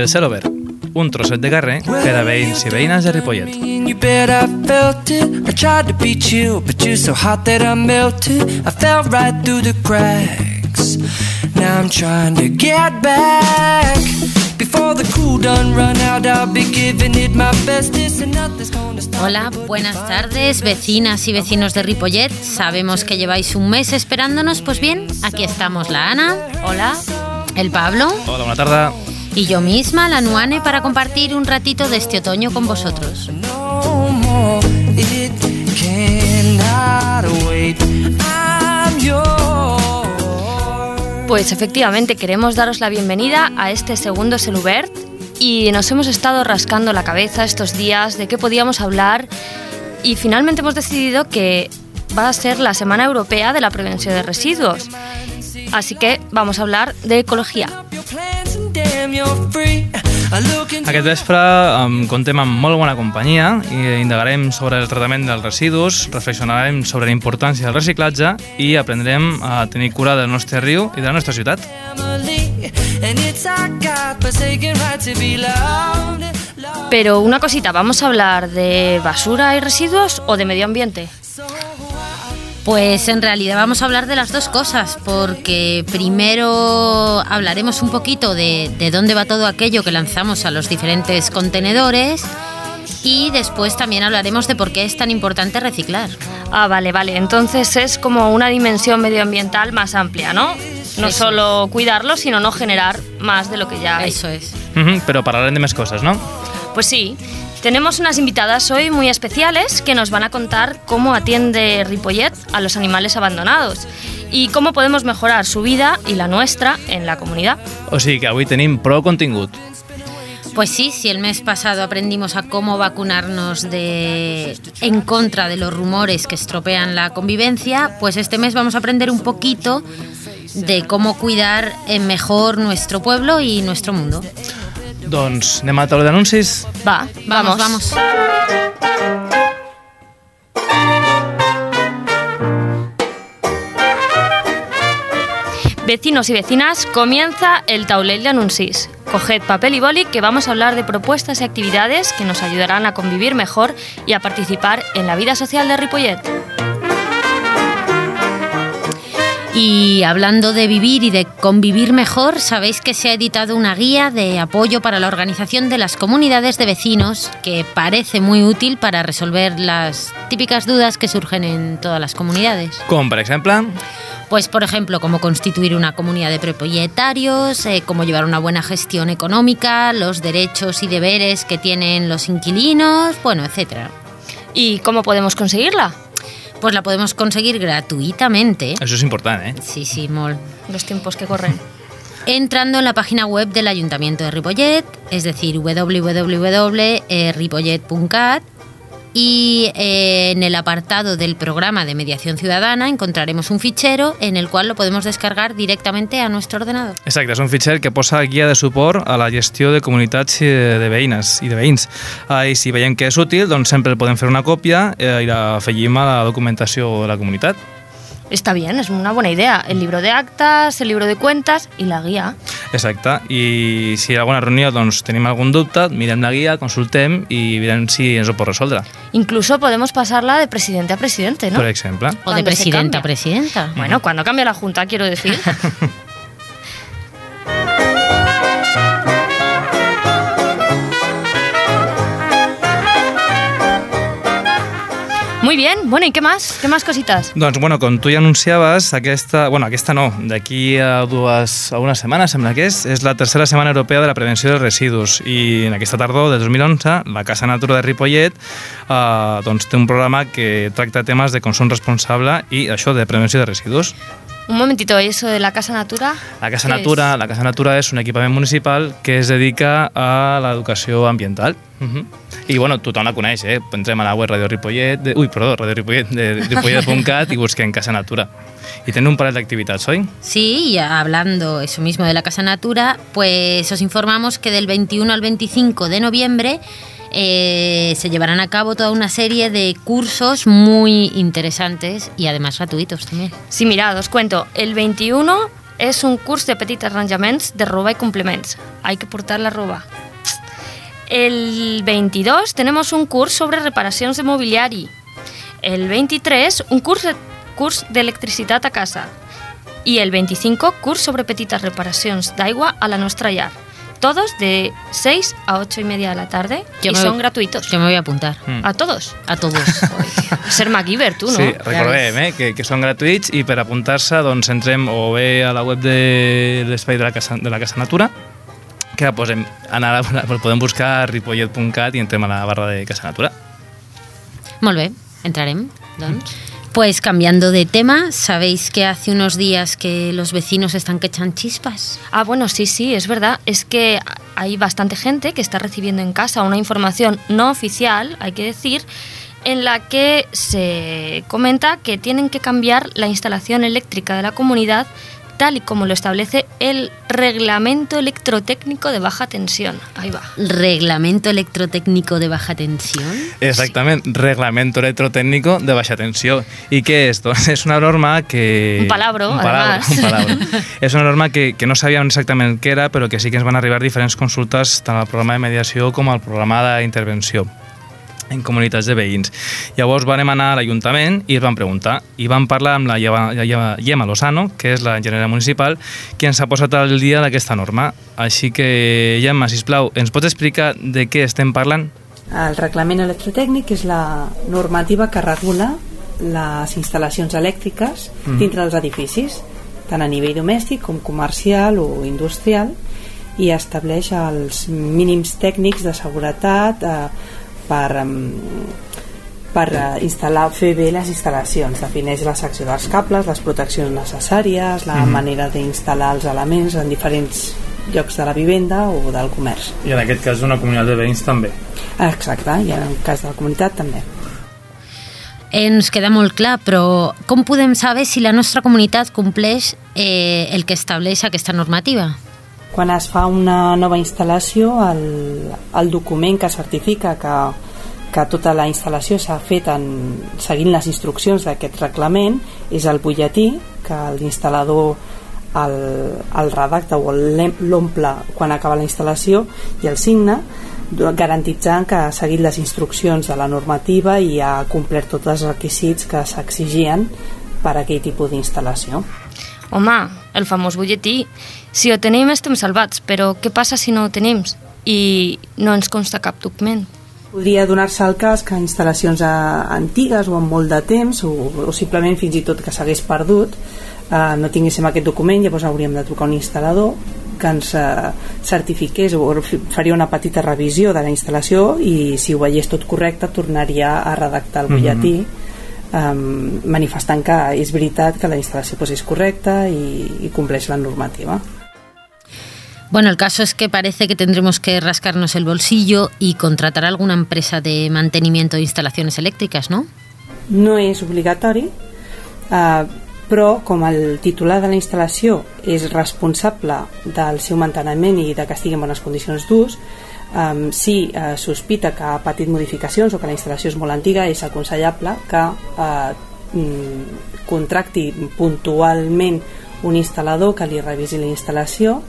El cel obert, un trosset de carrer per a veïns i veïnes de Ripollet. You bet I felt it. I tried to be chill, but you're so hot that I melted. I fell right through the cracks. Now I'm trying to get back. Before the cool done run out, I'll be giving it my and nothing's gonna stop. Hola, buenas tardes, vecinas y vecinos de Ripollet. Sabemos que lleváis un mes esperándonos, pues bien, aquí estamos la Ana. Hola. El Pablo. Hola, bona tarda. Y yo misma, la Nuane, para compartir un ratito de este otoño con vosotros. Pues efectivamente queremos daros la bienvenida a este segundo Selubert y nos hemos estado rascando la cabeza estos días de qué podíamos hablar y finalmente hemos decidido que va a ser la Semana Europea de la Prevención de Residuos. Así que vamos a hablar de ecología. Aquest vespre um, contem amb molt bona companyia i indagarem sobre el tractament dels residus, reflexionarem sobre la importància del reciclatge i aprendrem a tenir cura del nostre riu i de la nostra ciutat. Pero una cosita, ¿vamos a hablar de basura y residuos o de medio ambiente? Pues en realidad vamos a hablar de las dos cosas, porque primero hablaremos un poquito de, de dónde va todo aquello que lanzamos a los diferentes contenedores y después también hablaremos de por qué es tan importante reciclar. Ah, vale, vale. Entonces es como una dimensión medioambiental más amplia, ¿no? No Eso solo cuidarlo, sino no generar más de lo que ya hay. Eso es. Mhm, però parlarem de més coses, no? Pues sí, tenemos unas invitadas hoy muy especiales que nos van a contar cómo atiende Ripollet a los animales abandonados y cómo podemos mejorar su vida y la nuestra en la comunidad. O sigui que avui tenim prou contingut. Pues sí, si el mes pasado aprendimos a cómo vacunarnos de en contra de los rumores que estropean la convivencia, pues este mes vamos a aprender un poquito de cómo cuidar eh, mejor nuestro pueblo y nuestro mundo. Doncs anem a taula d'anuncis? Va, vamos. vamos. Vecinos y vecinas, comienza el taulell de anuncis. Coged papel y boli que vamos a hablar de propuestas y actividades que nos ayudarán a convivir mejor y a participar en la vida social de Ripollet. Y hablando de vivir y de convivir mejor, sabéis que se ha editado una guía de apoyo para la organización de las comunidades de vecinos que parece muy útil para resolver las típicas dudas que surgen en todas las comunidades. Com, per exemple, Pues, por ejemplo, cómo constituir una comunidad de propietarios, eh, cómo llevar una buena gestión económica, los derechos y deberes que tienen los inquilinos, bueno, etcétera. ¿Y cómo podemos conseguirla? Pues la podemos conseguir gratuitamente. això és important, eh? Sí, sí, molt. Los tiempos que corren. Entrando en la página web del Ayuntamiento de Ripollet, es decir, www.ripollet.cat y eh, en el apartado del programa de mediación ciudadana encontraremos un fichero en el cual lo podemos descargar directamente a nuestro ordenador. Exacte, és un fitxer que posa guia de suport a la gestió de comunitats eh, de veïnes i de veïns. Ah, I si veiem que és útil, doncs sempre podem fer una còpia eh, i la afegim a la documentació de la comunitat. Está bien, es una buena idea. El libro de actas, el libro de cuentas y la guía. Exacte, i si hi ha alguna reunió doncs, tenim algun dubte, mirem la guia, consultem i mirem si ens ho pot resoldre, Incluso podemos pasarla de presidente a presidente, ¿no? per exemple. O de presidenta a presidenta. Bueno, cuando cambia la junta, quiero decir. Muy bien, bueno, ¿y qué más? ¿Qué más cositas? Doncs, bueno, com tu ja anunciaves, aquesta, bueno, aquesta no, d'aquí a dues, a una setmana, sembla que és, és la tercera setmana europea de la prevenció dels residus i en aquesta tardor de 2011 la Casa Natura de Ripollet eh, doncs, té un programa que tracta temes de consum responsable i això de prevenció de residus. Un momentito, ¿eso de la Casa Natura? La Casa ¿Qué Natura, la Casa Natura és un equipament municipal que es dedica a l'educació ambiental. Uh -huh. I bueno, tothom la coneix, eh? Entrem a la web Radio Ripollet, de, ui, perdó, Radio Ripollet, de ripollet.cat i busquem Casa Natura. I tenen un parell d'activitats, oi? Sí, y hablando eso mismo de la Casa Natura, pues os informamos que del 21 al 25 de noviembre eh, se llevarán a cabo toda una serie de cursos muy interesantes y además gratuitos también. Sí, mirad, os cuento. El 21 es un curso de petit arranjaments de roba y complements. Hay que portar la roba. El 22 tenemos un curs sobre reparacions de mobiliari. El 23, un curs de, curs d'electricitat a casa. I el 25, curs sobre petites reparacions d'aigua a la nostra llar. Todos de 6 a 8 y media de la tarde Yo y son gratuitos. Yo me voy a apuntar. Mm. A todos. A todos. Ser MacGyver, tu, no? Sí, recordem eh, que, que són gratuïts i per apuntar-se doncs, entrem o bé a la web de l'espai de, la casa, de la Casa Natura que posem, anar a, podem buscar ripollet.cat i entrem a la barra de Casa Natura. Molt bé, entrarem, doncs. Pues cambiando de tema, ¿sabéis que hace unos días que los vecinos están que echan chispas? Ah, bueno, sí, sí, es verdad. Es que hay bastante gente que está recibiendo en casa una información no oficial, hay que decir, en la que se comenta que tienen que cambiar la instalación eléctrica de la comunidad tal y como lo establece el Reglamento Electrotécnico de Baja Tensión. Ahí va. ¿Reglamento electrotécnico de baja tensión? Exactament, Reglamento Electrotécnico de Baixa Tensió. I què és? Doncs és una norma que... Un palabro, un palabro, además. un és una norma que, que no sabíem exactament què era, però que sí que ens van arribar diferents consultes tant al programa de mediació com al programa d'intervenció en comunitats de veïns. Llavors vam anar a l'Ajuntament i es van preguntar. I vam parlar amb la Llema Lozano, que és la enginyera municipal, qui ens ha posat al dia d'aquesta norma. Així que, Gemma, sisplau, ens pots explicar de què estem parlant? El reglament electrotècnic és la normativa que regula les instal·lacions elèctriques Mhm. dintre dels edificis, tant a nivell domèstic com comercial o industrial, i estableix els mínims tècnics de seguretat eh, per, per eh, instal·lar, fer bé les instal·lacions. Defineix la secció dels cables, les proteccions necessàries, la Mhm. manera d'instal·lar els elements en diferents llocs de la vivenda o del comerç. I en aquest cas una comunitat de veïns també. Exacte, i en el cas de la comunitat també. Ens queda molt clar, però com podem saber si la nostra comunitat compleix eh, el que estableix aquesta normativa? Quan es fa una nova instal·lació, el, el document que certifica que, que tota la instal·lació s'ha fet en, seguint les instruccions d'aquest reglament és el butlletí que l'instal·lador el, el redacta o l'omple quan acaba la instal·lació i el signa garantitzant que ha seguit les instruccions de la normativa i ha complert tots els requisits que s'exigien per a aquell tipus d'instal·lació. Home, el famós butlletí. Si ho tenim estem salvats, però què passa si no ho tenim i no ens consta cap document? Podria donar-se el cas que instal·lacions antigues o amb molt de temps o, o simplement fins i tot que s'hagués perdut eh, no tinguéssim aquest document, llavors hauríem de trucar un instal·lador que ens eh, certifiqués o faria una petita revisió de la instal·lació i si ho veiés tot correcte tornaria a redactar el butlletí um, manifestant que és veritat que la instal·lació pues, és correcta i, i compleix la normativa. Bueno, el caso es que parece que tendremos que rascarnos el bolsillo y contratar alguna empresa de mantenimiento de instalaciones eléctricas, ¿no? no és obligatori eh, però com el titular de la instal·lació és responsable del seu manteniment i de que estigui en bones condicions d'ús eh, si eh, sospita que ha patit modificacions o que la instal·lació és molt antiga és aconsellable que eh, mm, contracti puntualment un instal·lador que li revisi la instal·lació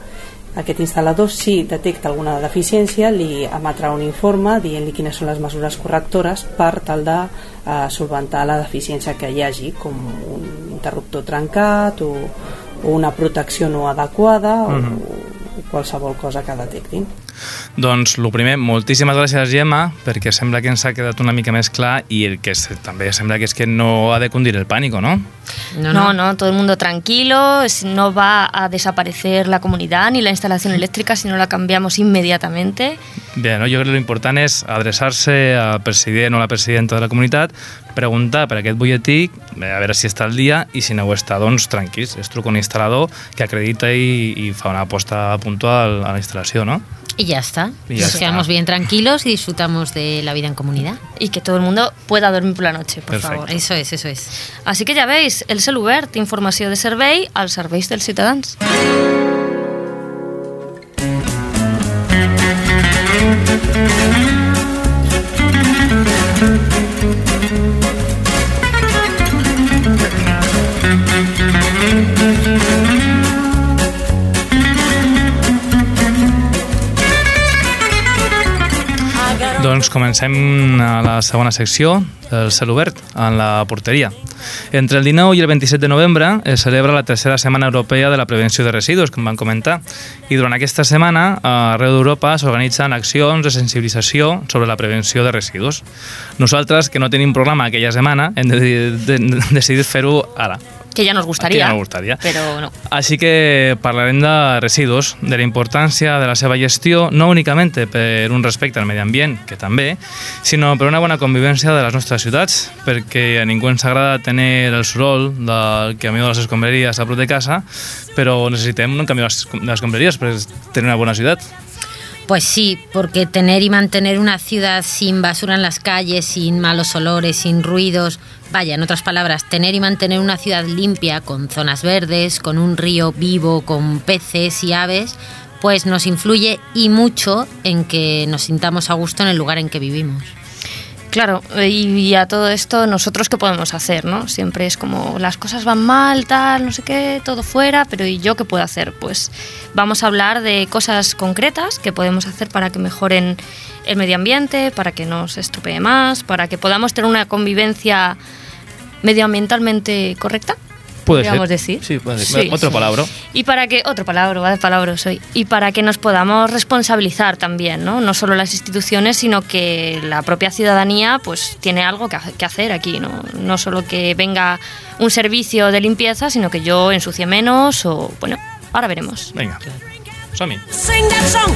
aquest instal·lador, si detecta alguna deficiència, li emetrà un informe dient-li quines són les mesures correctores per tal de eh, solventar la deficiència que hi hagi, com un interruptor trencat o, o una protecció no adequada o, o qualsevol cosa que detectin. Doncs, el primer, moltíssimes gràcies, Gemma, perquè sembla que ens ha quedat una mica més clar i el que també sembla que és que no ha de cundir el pànico, no? No, no, todo el mundo tranquilo, no va a desaparecer la comunidad ni la instalación eléctrica si no la cambiamos inmediatamente. Bé, no? jo crec que l'important és adreçar-se al president o la presidenta de la comunitat, preguntar per aquest butlletí, a veure si està al dia, i si no ho està, doncs tranquils, es truca un instal·lador que acredita i, i fa una aposta puntual a la instal·lació, no? Y ya está. Y ya Nos está. quedamos bien tranquilos y disfrutamos de la vida en comunidad. Y que todo el mundo pueda dormir por la noche, por Perfecto. favor. Eso es, eso es. Así que ja veis, el cel obert, informació de servei als serveis dels ciutadans. Comencem a la segona secció, el cel obert, en la porteria. Entre el 19 i el 27 de novembre es celebra la tercera Setmana Europea de la Prevenció de Residus, com van comentar, i durant aquesta setmana, arreu d'Europa, s'organitzen accions de sensibilització sobre la prevenció de residus. Nosaltres, que no tenim programa aquella setmana, hem de, de, de, decidit fer-ho ara. Que ya nos gustaría. Que nos gustaria. Pero no. Així que parlarem de residus, de la importància de la seva gestió, no únicament per un respecte al medi ambient, que també, sinó per una bona convivència de les nostres ciutats, perquè a ningú ens agrada tenir el soroll del camió de les escombraries a prop de casa, però necessitem un camió de les escombraries per tenir una bona ciutat. Pues sí, porque tener y mantener una ciudad sin basura en las calles, sin malos olores, sin ruidos, vaya, en otras palabras, tener y mantener una ciudad limpia, con zonas verdes, con un río vivo, con peces y aves, pues nos influye y mucho en que nos sintamos a gusto en el lugar en que vivimos. Claro, y a todo esto, ¿nosotros qué podemos hacer? ¿no? Siempre es como las cosas van mal, tal, no sé qué, todo fuera, pero ¿y yo qué puedo hacer? Pues vamos a hablar de cosas concretas que podemos hacer para que mejoren el medio ambiente, para que no se estropee más, para que podamos tener una convivencia medioambientalmente correcta. Puede podríamos ser. decir. Sí, puede ser. Sí. Otro palabra. Y para que, otro palabra, va de palabra soy, y para que nos podamos responsabilizar también, ¿no? No solo las instituciones, sino que la propia ciudadanía pues tiene algo que, ha- que hacer aquí, ¿no? No solo que venga un servicio de limpieza, sino que yo ensucie menos o, bueno, ahora veremos. Vinga, som-hi. Sing that song,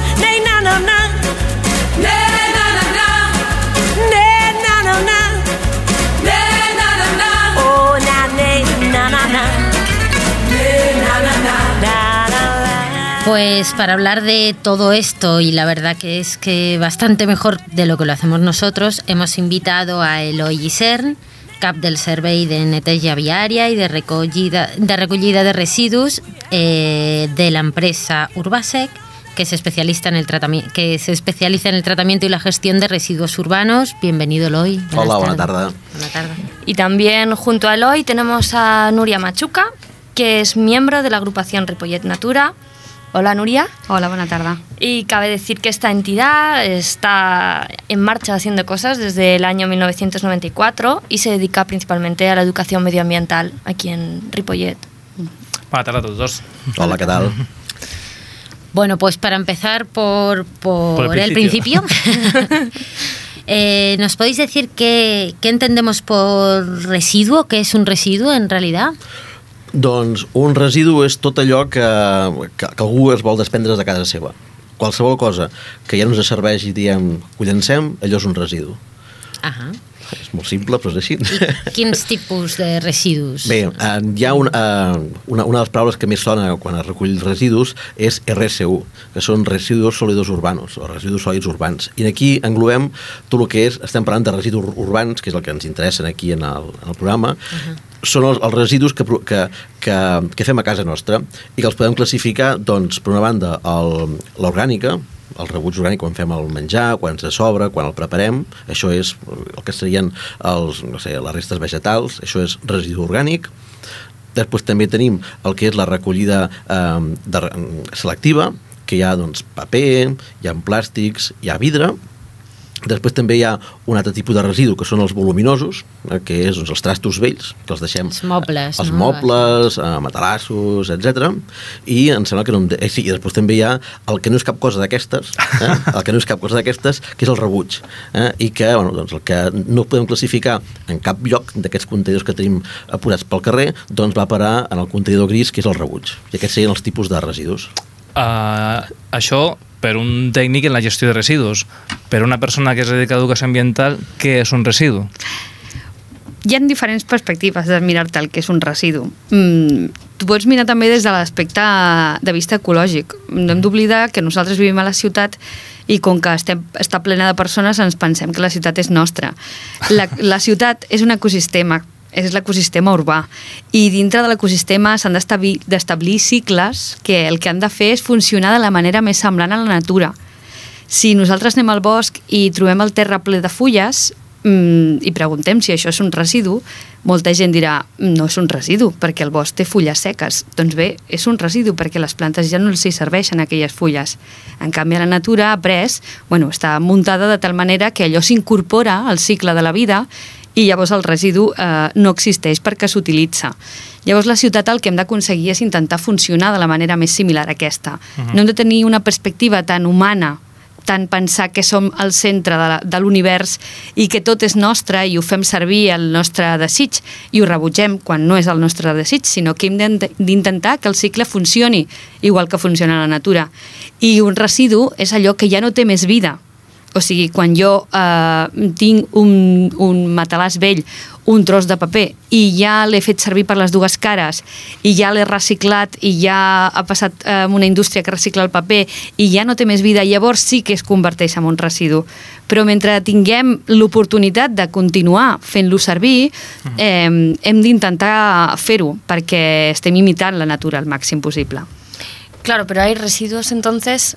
Pues para hablar de todo esto, y la verdad que es que bastante mejor de lo que lo hacemos nosotros, hemos invitado a Eloi Isern, cap del Servei de Neteja Viària i de recollida de, recollida de residus eh, de la empresa Urbasec, que se, especializa en el tratamiento, que se especializa en el tratamiento y la gestión de residuos urbanos. Bienvenido, Eloi. Buenas Hola, buena tardes. tarde. Buena tarde. Y también junto a Eloy tenemos a Nuria Machuca, que es miembro de la agrupación Ripollet Natura. Hola Nuria. Hola, bona tarda. Y cabe decir que esta entidad está en marcha haciendo cosas desde el año 1994 y se dedica principalmente a la educación medioambiental aquí en Ripollet. Bona tarda a tots dos. Hola, què tal? Bueno, pues para empezar por, por, Por el el principio, eh, ¿nos podéis decir qué, qué entendemos por residuo? ¿Qué es un residuo en realidad? Doncs un residu és tot allò que, que, que algú es vol desprendre de casa seva. Qualsevol cosa que ja no ens serveix i diem ho llancem, allò és un residu. Ajá. És molt simple, però és així. Quins tipus de residus? Bé, eh, hi ha un, eh, una, una de les paraules que més sona quan es recull residus és RSU, que són residus sòlidos urbanos, o residus sòlids urbans. I aquí englobem tot el que és, estem parlant de residus urbans, que és el que ens interessen aquí en el, en el programa, uh -huh. Són els, els residus que, que, que, que fem a casa nostra i que els podem classificar, doncs, per una banda, el- l'orgànica, el rebuig orgànic quan fem el menjar, quan se sobra, quan el preparem, això és el que serien els, no sé, les restes vegetals, això és residu orgànic. Després també tenim el que és la recollida eh, de, selectiva, que hi ha doncs, paper, hi ha plàstics, hi ha vidre, Després també hi ha un altre tipus de residu, que són els voluminosos, eh, que és doncs, els trastos vells, que els deixem... Els mobles, Els no? mobles, eh, matalassos, etc. I em sembla que no... Eh, sí, i després també hi ha el que no és cap cosa d'aquestes, eh? el que no és cap cosa d'aquestes, que és el rebuig. Eh? I que, bueno, doncs el que no podem classificar en cap lloc d'aquests contenidors que tenim posats pel carrer, doncs va a parar en el contenidor gris, que és el rebuig. I aquests serien els tipus de residus. Uh, això per un tècnic en la gestió de residus. Per una persona que es dedica a educació ambiental, què és un residu? Hi ha diferents perspectives de mirar-te el que és un residu. Mm, tu pots mirar també des de l'aspecte de vista ecològic. No hem d'oblidar que nosaltres vivim a la ciutat i com que estem, està plena de persones ens pensem que la ciutat és nostra. La, la ciutat és un ecosistema, és l'ecosistema urbà i dintre de l'ecosistema s'han d'establir cicles que el que han de fer és funcionar de la manera més semblant a la natura. Si nosaltres anem al bosc i trobem el terra ple de fulles, mm, i preguntem si això és un residu, molta gent dirà no és un residu perquè el bosc té fulles seques. Doncs bé, és un residu perquè les plantes ja no els hi serveixen aquelles fulles. En canvi, la natura ha pres, bueno, està muntada de tal manera que allò s'incorpora al cicle de la vida i llavors el residu eh, no existeix perquè s'utilitza. Llavors la ciutat el que hem d'aconseguir és intentar funcionar de la manera més similar a aquesta. Uh -huh. No hem de tenir una perspectiva tan humana tant pensar que som el centre de l'univers i que tot és nostre i ho fem servir el nostre desig i ho rebutgem quan no és el nostre desig, sinó que hem d'int- d'intentar que el cicle funcioni igual que funciona la natura. I un residu és allò que ja no té més vida, o sigui, quan jo eh, tinc un, un matalàs vell, un tros de paper, i ja l'he fet servir per les dues cares, i ja l'he reciclat, i ja ha passat eh, amb una indústria que recicla el paper, i ja no té més vida, llavors sí que es converteix en un residu. Però mentre tinguem l'oportunitat de continuar fent-lo servir, eh, hem d'intentar fer-ho, perquè estem imitant la natura al màxim possible. Claro, pero hay residuos entonces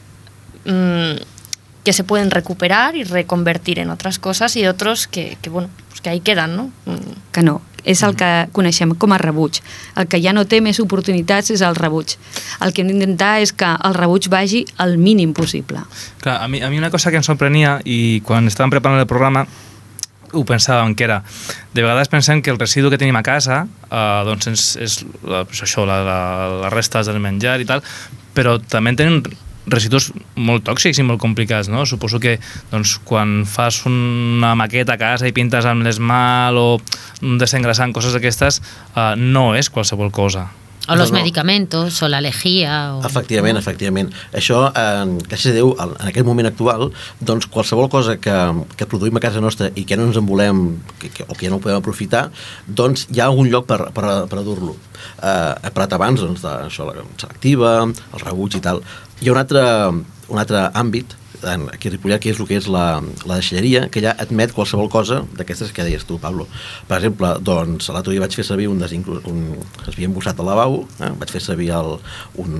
mm, que se pueden recuperar y reconvertir en otras cosas y otros que, que, bueno, pues que ahí quedan, ¿no? Mm, que no. És el que coneixem com a rebuig. El que ja no té més oportunitats és el rebuig. El que hem d'intentar és que el rebuig vagi al mínim possible. Clar, a mi, a mi una cosa que em sorprenia i quan estàvem preparant el programa ho pensàvem que era de vegades pensem que el residu que tenim a casa eh, doncs és, és la, això, la, la, les restes del menjar i tal però també tenen residus molt tòxics i molt complicats, no? Suposo que doncs, quan fas una maqueta a casa i pintes amb l'esmal o desengrasant coses d'aquestes, eh, no és qualsevol cosa. O los No, no. medicamentos, o la lejía. O... Efectivament, efectivament. Això, eh, gràcies a Déu, en aquest moment actual, doncs qualsevol cosa que, que produïm a casa nostra i que no ens en volem, que, que, o que ja no ho podem aprofitar, doncs hi ha algun lloc per, per, per dur-lo. Eh, he parlat abans doncs, de això, la selectiva, el rebuig i tal. Hi ha un altre, un altre àmbit aquí a Ripollet, que és el que és la, la deixalleria, que ja admet qualsevol cosa d'aquestes que deies tu, Pablo. Per exemple, doncs, l'altre dia vaig fer servir un, desinclu... un es havia embossat al lavabo, eh? vaig fer servir el, un,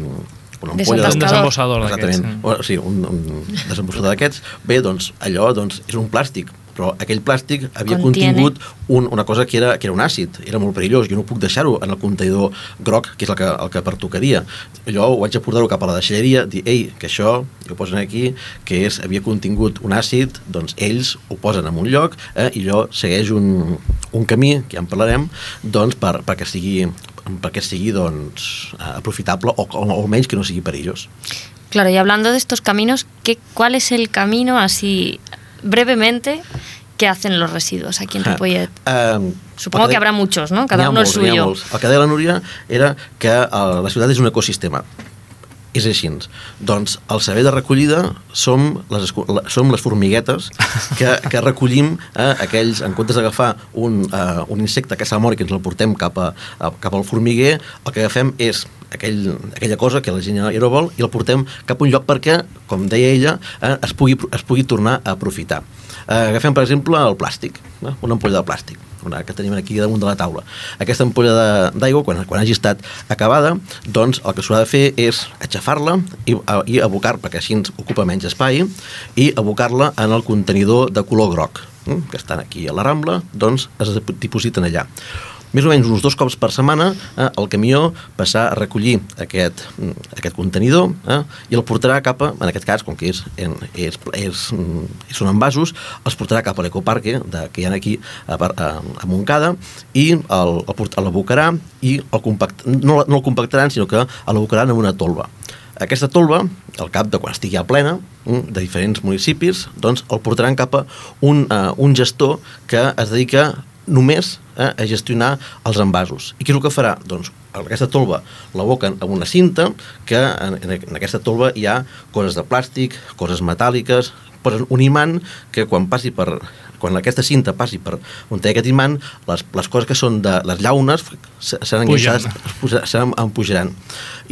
una ampolla Desembosador. Un desembossador d'aquests. Exactament, o, sí, un, un desembossador d'aquests. Bé, doncs, allò doncs, és un plàstic, però aquell plàstic havia Contiene. contingut un, una cosa que era, que era un àcid, era molt perillós, jo no puc deixar-ho en el contenidor groc, que és el que, el que pertocaria. Jo ho vaig a portar-ho cap a la deixalleria, dir, ei, que això, ho posen aquí, que és, havia contingut un àcid, doncs ells ho posen en un lloc eh, i allò segueix un, un camí, que ja en parlarem, doncs per, perquè sigui perquè sigui doncs, aprofitable o, o, o almenys que no sigui perillós. Claro, y hablando de estos caminos, ¿qué, ¿cuál es el camino así brevemente que hacen los residuos aquí en Ripollet? Eh, Supongo que de- habrà muchos, ¿no? Cada uno el molts, suyo. El que deia la Núria era que eh, la ciutat és un ecosistema. És així. Doncs el servei de recollida som les, som les formiguetes que, que recollim eh, aquells, en comptes d'agafar un, eh, un insecte que s'ha mort i que ens el portem cap, a, a, cap al formiguer, el que agafem és aquell, aquella cosa que la gent ja no vol i el portem cap a un lloc perquè, com deia ella, eh, es, pugui, es pugui tornar a aprofitar. Eh, agafem, per exemple, el plàstic, eh, una ampolla de plàstic una que tenim aquí damunt de la taula. Aquesta ampolla d'aigua, quan, quan hagi estat acabada, doncs el que s'haurà de fer és aixafar-la i, a, i abocar, perquè així ens ocupa menys espai, i abocar-la en el contenidor de color groc, eh, que estan aquí a la Rambla, doncs es dipositen allà. Més o menys uns dos cops per setmana eh, el camió passarà a recollir aquest, mm, aquest contenidor eh, i el portarà cap a, en aquest cas, com que és, en, és, és, mm, són envasos, els portarà cap a l'ecoparque que hi ha aquí a, a, a Montcada i l'abocarà i el compact, no, no el compactaran, sinó que l'abocaran en una tolva. Aquesta tolva, al cap de quan estigui a plena, mm, de diferents municipis, doncs el portaran cap a un, uh, un gestor que es dedica només eh, a gestionar els envasos. I què és el que farà? Doncs aquesta tolva l'aboquen amb una cinta que en, en aquesta tolva hi ha coses de plàstic, coses metàl·liques, posen un imant que quan passi per quan aquesta cinta passi per on té aquest imant, les, les coses que són de les llaunes se- seran enganxades, seran, em pujaran.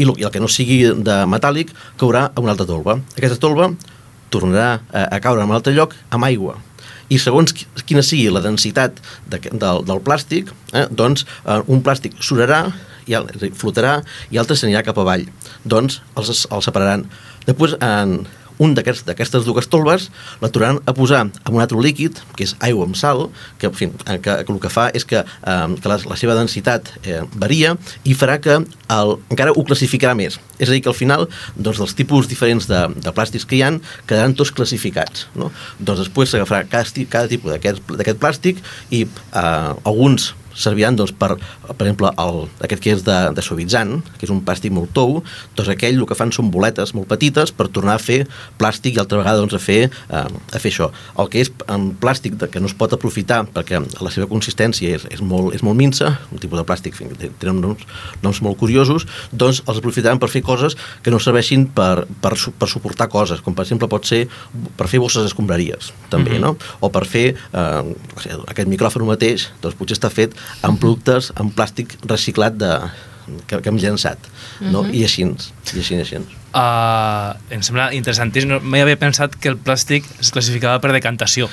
I, lo, I el que no sigui de metàl·lic caurà a una altra tolva. Aquesta tolva tornarà a, a caure en un altre lloc amb aigua i segons qui- quina sigui la densitat de, del, del plàstic, eh, doncs eh, un plàstic surarà, i flotarà i altre s'anirà cap avall. Doncs els, els separaran. Després, en un d'aquestes dues tolves la tornaran a posar en un altre líquid, que és aigua amb sal, que, en fi, eh, que, que el que fa és que, eh, que la, la seva densitat eh, varia i farà que el, encara ho classificarà més. És a dir, que al final doncs, dels tipus diferents de, de plàstics que hi han quedaran tots classificats. No? Doncs després s'agafarà cada, cada tipus d'aquest plàstic i eh, alguns serviran doncs, per, per exemple, el, aquest que és de, de suavitzant, que és un plàstic molt tou, doncs aquell el que fan són boletes molt petites per tornar a fer plàstic i altra vegada doncs, a, fer, eh, a fer això. El que és en plàstic de, que no es pot aprofitar perquè la seva consistència és, és, molt, és molt minsa, un tipus de plàstic que tenen noms, noms molt curiosos, doncs els aprofitaran per fer coses que no serveixin per, per, per suportar coses, com per exemple pot ser per fer bosses escombraries, també, Mhm. no? O per fer, eh, aquest micròfon mateix, doncs potser està fet amb productes, amb plàstic reciclat de, que, que hem llançat, no? I així, i així, i així. Uh, em sembla interessantíssim. No, Mai havia pensat que el plàstic es classificava per decantació.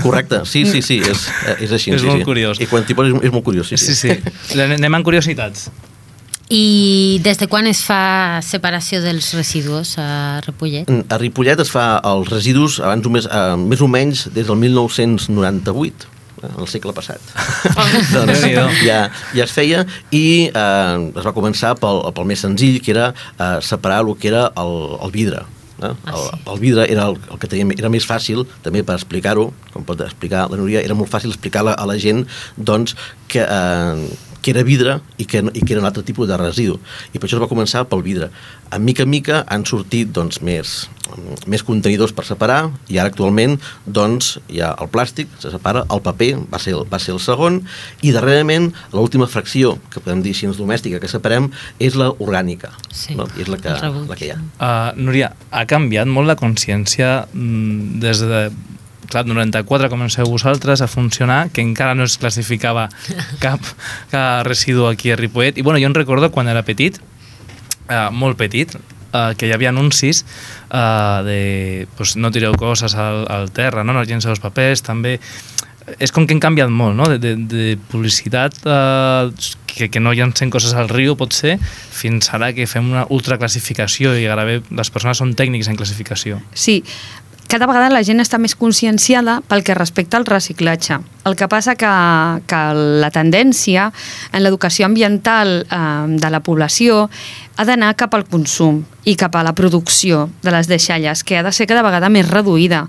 Correcte, sí, sí, sí, és, és així. És sí, molt sí. curiós. I quan t'hi poses és, és molt curiós, sí, Sí, sí. Anem amb curiositats. I des de quan es fa separació dels residus a Ripollet? A Ripollet es fa els residus abans només, eh, més o menys des del 1998 eh, el segle passat. doncs Déu-n'hi-do. ja, ja es feia i eh, es va començar pel, pel més senzill, que era eh, separar el que era el, el vidre. Eh? Ah, El, sí. el vidre era el, el que tenia, era més fàcil també per explicar-ho, com pot explicar la Núria, era molt fàcil explicar a la gent doncs, que, eh, que era vidre i que, i que era un altre tipus de residu. I per això es va començar pel vidre. A mica en mica han sortit doncs, més, més contenidors per separar i ara actualment doncs, hi ha el plàstic, se separa, el paper va ser el, va ser el segon i darrerament l'última fracció que podem dir així domèstica que separem és la orgànica Sí, no? És la que, la que hi ha Uh, Núria, ha canviat molt la consciència mm, des de clar, 94 comenceu vosaltres a funcionar, que encara no es classificava cap, cap residu aquí a Ripollet. I bueno, jo em recordo quan era petit, eh, molt petit, eh, que hi havia anuncis eh, de pues, no tireu coses al, al terra, no, no llenceu els papers, també és com que han canviat molt, no? De, de, de publicitat eh, que, que no llancen coses al riu, pot ser, fins ara que fem una ultraclassificació i gairebé les persones són tècnics en classificació. Sí, cada vegada la gent està més conscienciada pel que respecta al reciclatge. El que passa que, que la tendència en l'educació ambiental eh, de la població ha d'anar cap al consum i cap a la producció de les deixalles, que ha de ser cada vegada més reduïda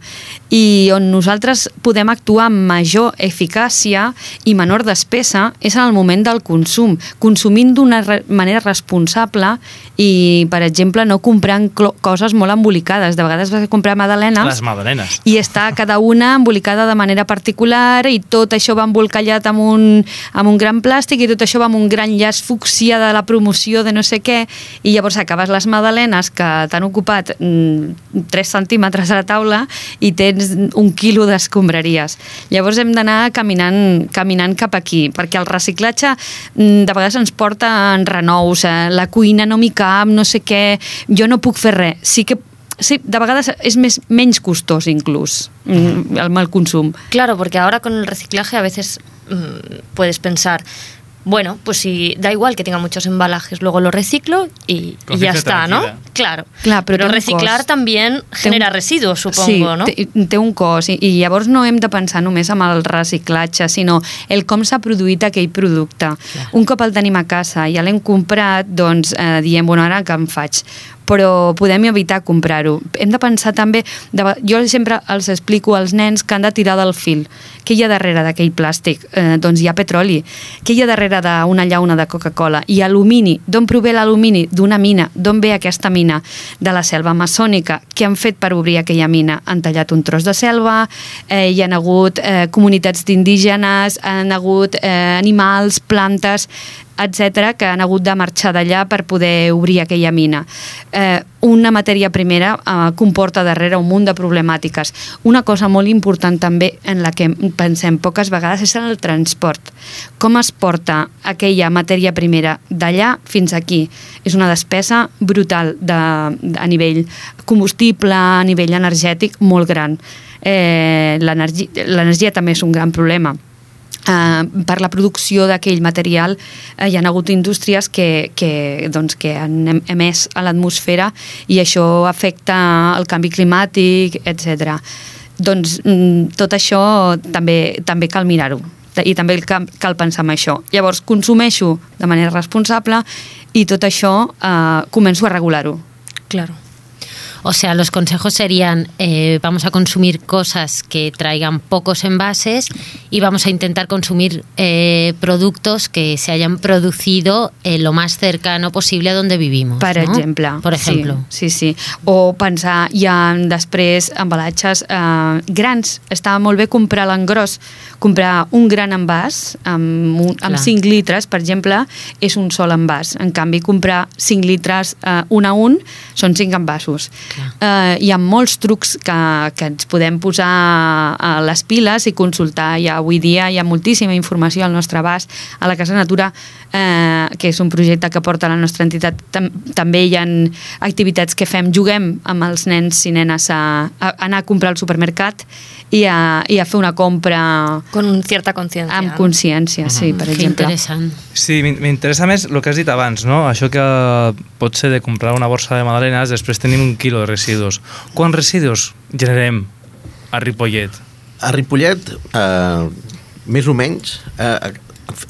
i on nosaltres podem actuar amb major eficàcia i menor despesa és en el moment del consum, consumint d'una manera responsable i, per exemple, no comprant coses molt embolicades. De vegades vas a comprar magdalenes Les magdalenes. i està cada una embolicada de manera particular i tot això va embolcallat amb un, amb un gran plàstic i tot això va amb un gran llaç fúcsia de la promoció de no sé què i llavors acabes les magdalenes que t'han ocupat mm, 3 centímetres a la taula i tens un quilo d'escombraries. Llavors hem d'anar caminant, caminant cap aquí, perquè el reciclatge mm, de vegades ens porta en renous, eh, la cuina no m'hi cap, no sé què, jo no puc fer res. Sí que Sí, de vegades és més, menys costós inclús mm, el mal consum. Claro, porque ahora con el reciclaje a veces mm, puedes pensar, bueno, pues si da igual que tenga muchos embalajes, luego lo reciclo y, y ya está, ¿no? Claro. Clar, però un reciclar cost. también genera un- residuos, supongo, sí, ¿no? té, té un cost i, i llavors no hem de pensar només en el reciclatge, sinó el com s'ha produït aquell producte. Un cop el tenim a casa i ja l'hem comprat, doncs eh, diem, bueno, ara què em faig? Però podem evitar comprar-ho. Hem de pensar també, de, jo sempre els explico als nens que han de tirar del fil. Què hi ha darrere d'aquell plàstic? Eh, doncs hi ha petroli. Què hi ha darrere d'una llauna de Coca-Cola? I alumini. D'on prové l'alumini? D'una mina. D'on ve aquesta mina? De la selva maçònica. Què han fet per obrir aquella mina? Han tallat un tros de selva, eh, hi han hagut eh, comunitats d'indígenes, han hagut eh, animals, plantes, etc que han hagut de marxar d'allà per poder obrir aquella mina. Eh, una matèria primera eh, comporta darrere un munt de problemàtiques. Una cosa molt important també en la que pensem poques vegades és en el transport. Com es porta aquella matèria primera d'allà fins aquí? És una despesa brutal de, a nivell combustible, a nivell energètic, molt gran. Eh, L'energia també és un gran problema eh, per la producció d'aquell material eh, hi ha hagut indústries que, que, doncs, que han em- emès a l'atmosfera i això afecta el canvi climàtic, etc. Doncs mm, tot això també, també cal mirar-ho i també cal, cal pensar en això. Llavors, consumeixo de manera responsable i tot això eh, començo a regular-ho. Claro. O sea, los consejos serían, eh, vamos a consumir cosas que traigan pocos envases y vamos a intentar consumir eh, productos que se hayan producido eh, lo más cercano posible a donde vivimos. Per ¿no? exemple. Por ejemplo. Sí, sí, sí. O pensar, hi ha després embalatges eh, grans. Està molt bé comprar l'engròs. Comprar un gran envàs amb, un, amb Clar. 5 litres, per exemple, és un sol envàs. En canvi, comprar 5 litres eh, un a un són 5 envasos. Eh, hi ha molts trucs que, que ens podem posar a les piles i consultar. Ja avui dia hi ha moltíssima informació al nostre abast. A la Casa Natura, eh, que és un projecte que porta la nostra entitat, tam també hi ha activitats que fem. Juguem amb els nens i nenes a, a anar a comprar al supermercat i a, i a fer una compra Con cierta conciencia. amb consciència, sí, per Qué exemple. interesante. Sí, m'in- m'interessa més el que has dit abans, no? Això que pot ser de comprar una borsa de magdalenes, després tenim un quilo de residus. Quants residus generem a Ripollet? A Ripollet, eh, més o menys, eh,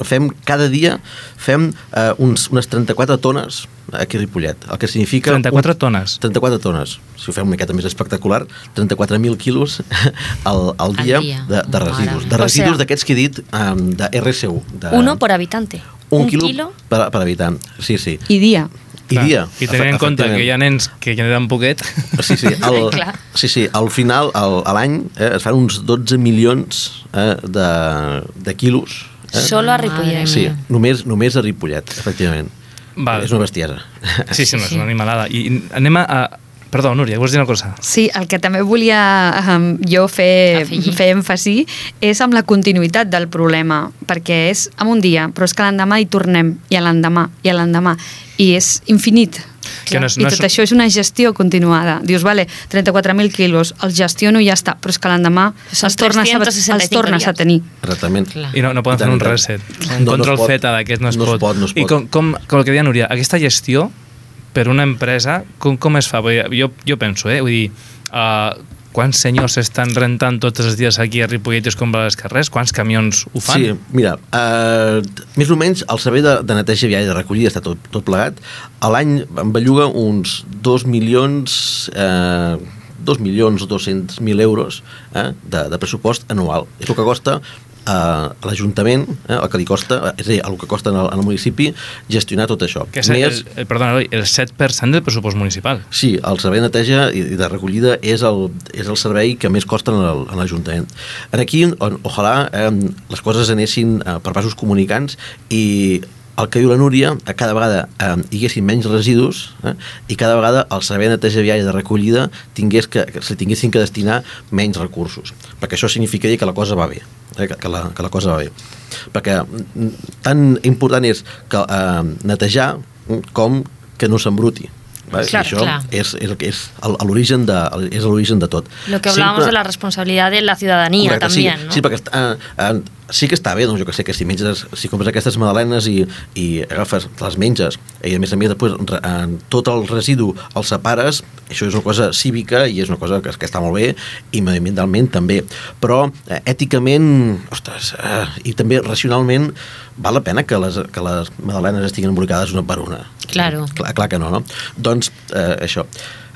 fem cada dia fem eh, uns, unes 34 tones aquí a Ripollet, el que significa... 34 un, tones? 34 tones. Si ho fem una miqueta més espectacular, 34.000 quilos al, al dia, Al dia. de, de residus. De residus O sea, d'aquests que he dit, um, de RSU. De, Uno por habitante. un, quilo, Per, per habitant. Sí, sí. I dia. I Clar, dia. I tenint en compte que hi ha nens que generen poquet, Sí, sí, al, Clar. sí, sí, al final, al, a l'any, eh, es fan uns 12 milions eh, de, de quilos. Eh? Solo a Ripollet. Sí, només, només a Ripollet, efectivament. Val. És una bestiesa. sí, sí, no, és una animalada. I anem a... a... Perdó, Núria, vols dir una cosa? Sí, el que també volia um, jo fer, Afegir. fer èmfasi és amb la continuïtat del problema, perquè és en un dia, però és que l'endemà hi tornem, i a l'endemà, i a l'endemà, i és infinit. Que no és- I no tot és- això és una gestió continuada. Dius, vale, 34.000 quilos, els gestiono i ja està, però és que l'endemà els tornes, a, 365 els tornes a tenir. Exactament. I no, no poden I fer un i reset. No, Un no control pot. Z d'aquest no es No es pot. pot, no es I pot. com, com, com el que deia Núria, aquesta gestió per una empresa, com, com es fa? Jo, jo penso, eh? Vull dir, uh, quants senyors estan rentant tots els dies aquí a Ripollet i es compren les carrers? Quants camions ho fan? Sí, mira, eh, més o menys el servei de, de neteja viària de recollida està tot, tot plegat. A l'any em belluga uns 2 milions... Eh, 2 milions o 200.000 euros eh, de, de pressupost anual. És el que costa a l'Ajuntament, eh, el que li costa, és a dir, el que costa en el, en el municipi gestionar tot això. Que és el, el, el, perdona, el 7% del pressupost municipal. Sí, el servei de neteja i de recollida és el, és el servei que més costa en l'Ajuntament. En aquí, on, ojalà eh, les coses anessin eh, per passos comunicants i el que diu la Núria, a cada vegada eh, hi haguessin menys residus eh, i cada vegada el servei de neteja viària de recollida tingués que, que se li tinguessin que destinar menys recursos, perquè això significaria que la cosa va bé, eh, que, que, la, que la cosa va bé. Perquè mm, tan important és que eh, netejar mm, com que no s'embruti. Claro, I això clar. és, és, el que és l'origen de, és l'origen de tot. Lo que hablábamos Sempre- de la responsabilidad de la ciudadanía Correcte, también, sí, ¿no? Sí, perquè eh, eh, sí que està bé, doncs jo que sé, que si menges, si compres aquestes magdalenes i, i agafes, les menges, i a més a més després re- eh, tot el residu el separes, això és una cosa cívica i és una cosa que, que està molt bé i mediambientalment també, però eh, èticament, ostres, eh, i també racionalment val la pena que les, que les magdalenes estiguin embrocades una per una. Claro. Clar, clar que no, no? Doncs eh, això.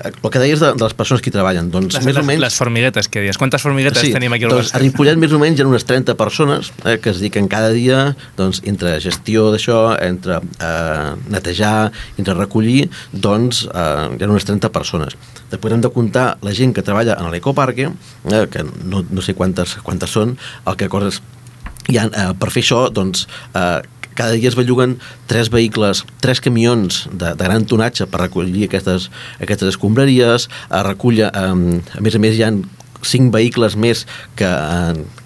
Eh, El que deies de, de les persones que hi treballen, doncs Les, més les, o menys... les formiguetes, que dius. Quantes formiguetes tenim aquí al doncs, a? Ripollet més o menys hi ha unes 30 persones eh, que es dediquen cada dia doncs, entre gestió d'això, entre eh, netejar, entre recollir, doncs eh, hi ha unes 30 persones. Després hem de comptar la gent que treballa en l'ecoparque, eh, que no, no sé quantes, quantes són, el que coses hi ha, eh, per fer això, doncs, eh, cada dia es belluguen tres vehicles, tres camions de, de gran tonatge per recollir aquestes, aquestes escombraries, a reculla, eh, a més a més hi ha cinc vehicles més que,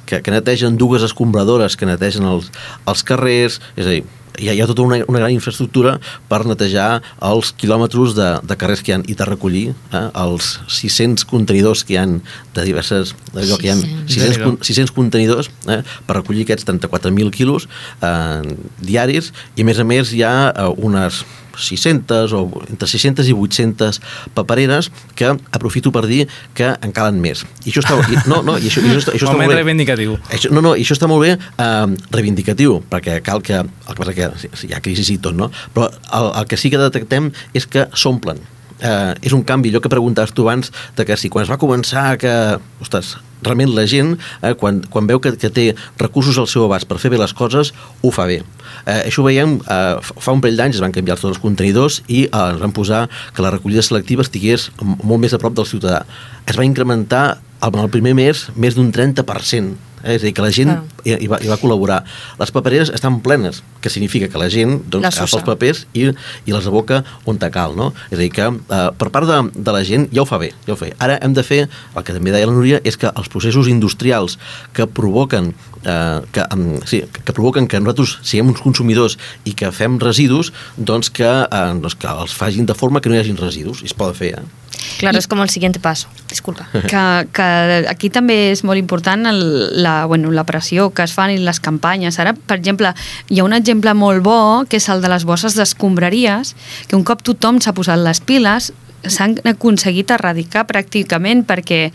que, que netegen dues escombradores que netegen els, els carrers, és a dir, hi ha, hi ha tota una, una gran infraestructura per netejar els quilòmetres de, de carrers que hi ha i de recollir eh, els 600 contenidors que hi han de diverses... Allò que hi ha 600, 600. con- 600 contenidors eh, per recollir aquests 34.000 quilos eh, diaris i a més a més hi ha eh, unes 600 o entre 600 i 800 papereres que aprofito per dir que en calen més. I això està, i, no, no, i això, i això, està, això està molt bé. reivindicatiu. Això, no, no, i això està molt bé eh, reivindicatiu, perquè cal que... El que passa sí, hi ha crisi i tot, no? Però el, el que sí que detectem és que s'omplen. Eh, és un canvi, allò que preguntaves tu abans, de que si quan es va començar que, ostres, realment la gent, eh, quan, quan veu que, que té recursos al seu abast per fer bé les coses, ho fa bé. Eh, això ho veiem, eh, fa un parell d'anys es van canviar tots els contenidors i eh, es van posar que la recollida selectiva estigués molt més a prop del ciutadà. Es va incrementar en el primer mes més d'un 30%. Eh? És a dir, que la gent Clar. hi, hi, va, hi va col·laborar. Les papereres estan plenes, que significa que la gent doncs, Les agafa els papers i, i les aboca on te cal. No? És a dir, que eh, per part de, de la gent ja ho fa bé, ja ho fa bé. Ara hem de fer, el que també deia la Núria, és que els processos industrials que provoquen eh, que, um, sí, que provoquen que nosaltres siguem uns consumidors i que fem residus, doncs que, eh, doncs que els facin de forma que no hi hagin residus. I es pot fer, eh? Claro, es como el siguiente paso. Disculpa. que, que aquí també és molt important el, la, bueno, la pressió que es fan i les campanyes. Ara, per exemple, hi ha un exemple molt bo, que és el de les bosses d'escombraries, que un cop tothom s'ha posat les piles, s'han aconseguit erradicar pràcticament perquè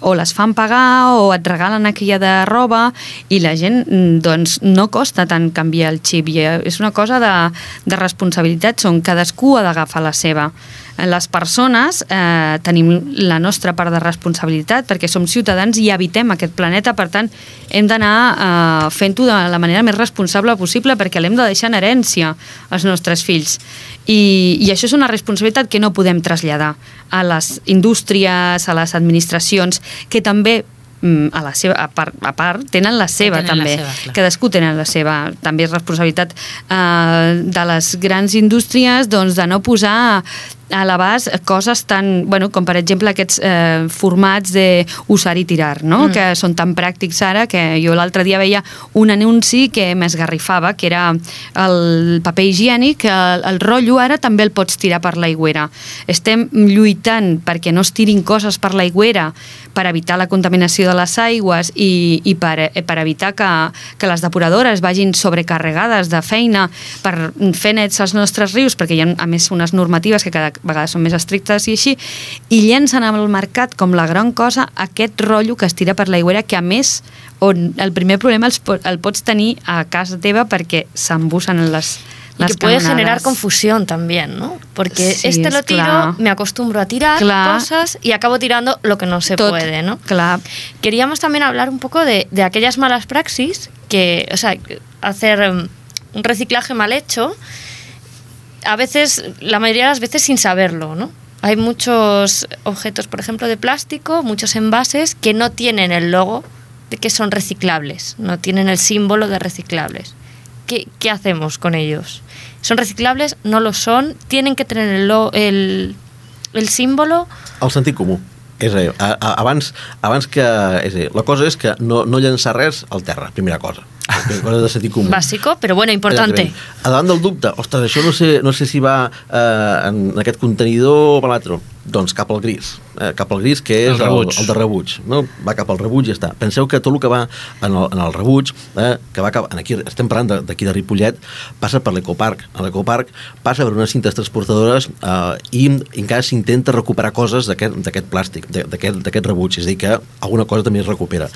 o les fan pagar o et regalen aquella de roba i la gent mm, doncs, no costa tant canviar el xip i eh, és una cosa de, de responsabilitat on cadascú ha d'agafar la seva les persones eh, tenim la nostra part de responsabilitat perquè som ciutadans i habitem aquest planeta. Per tant hem d'anar eh, fent-ho de la manera més responsable possible perquè l'hem de deixar en herència als nostres fills. I, i això és una responsabilitat que no podem traslladar a les indústries, a les administracions que també mm, a la seva a part, a part tenen la seva tenen la també. seva, clar. cadascú tenen la seva també és responsabilitat eh, de les grans indústries doncs, de no posar a l'abast coses tan, bueno, com per exemple aquests eh, formats de usar i tirar, no? Mm. que són tan pràctics ara que jo l'altre dia veia un anunci que m'esgarrifava, que era el paper higiènic, el, el rotllo ara també el pots tirar per l'aigüera. Estem lluitant perquè no es tirin coses per l'aigüera per evitar la contaminació de les aigües i, i per, eh, per evitar que, que les depuradores vagin sobrecarregades de feina per fer nets els nostres rius, perquè hi ha, a més, unes normatives que cada vegada són més estrictes i així, i llencen al mercat com la gran cosa aquest rotllo que es tira per l'aigüera, que a més, on el primer problema els, el pots tenir a casa teva perquè s'embussen les, Y que puede generar confusión también, ¿no? Porque Sí, este es lo tiro, claro. me acostumbro a tirar Claro. cosas y acabo tirando lo que no se Tot, puede, ¿no? Clar, Queríamos también hablar un poco de, de aquellas malas praxis que, o sea, hacer em, un reciclaje mal hecho, a veces, la mayoría de las veces sin saberlo, ¿no? Hay muchos objetos, por ejemplo, de plástico, muchos envases que no tienen el logo de que son reciclables, no tienen el símbolo de reciclables. ¿Qué, qué hacemos con ellos? ¿Son reciclables? ¿No lo son? ¿Tienen que tener el, el, el símbolo? És a dir, a, a, abans, abans que... És a dir, la cosa és que no, no llançar res al terra, primera cosa. Primera cosa de sentit comú. Básico, pero bueno, importante. Exactament. A davant del dubte, ostres, això no sé, no sé si va eh, en aquest contenidor o per l'altre. Doncs cap al gris. Eh, cap al gris, que és El el, rebuig. el, de rebuig. No? Va cap al rebuig i ja està. Penseu que tot el que va en el, en el rebuig, eh, que va cap, en aquí, estem parlant de- d'aquí de, Ripollet, passa per l'ecoparc. A l'ecoparc passa per unes cintes transportadores eh, i encara s'intenta recuperar coses d'aquest plàstic, de- d'aquest rebuig. És a dir, que alguna cosa també es recupera.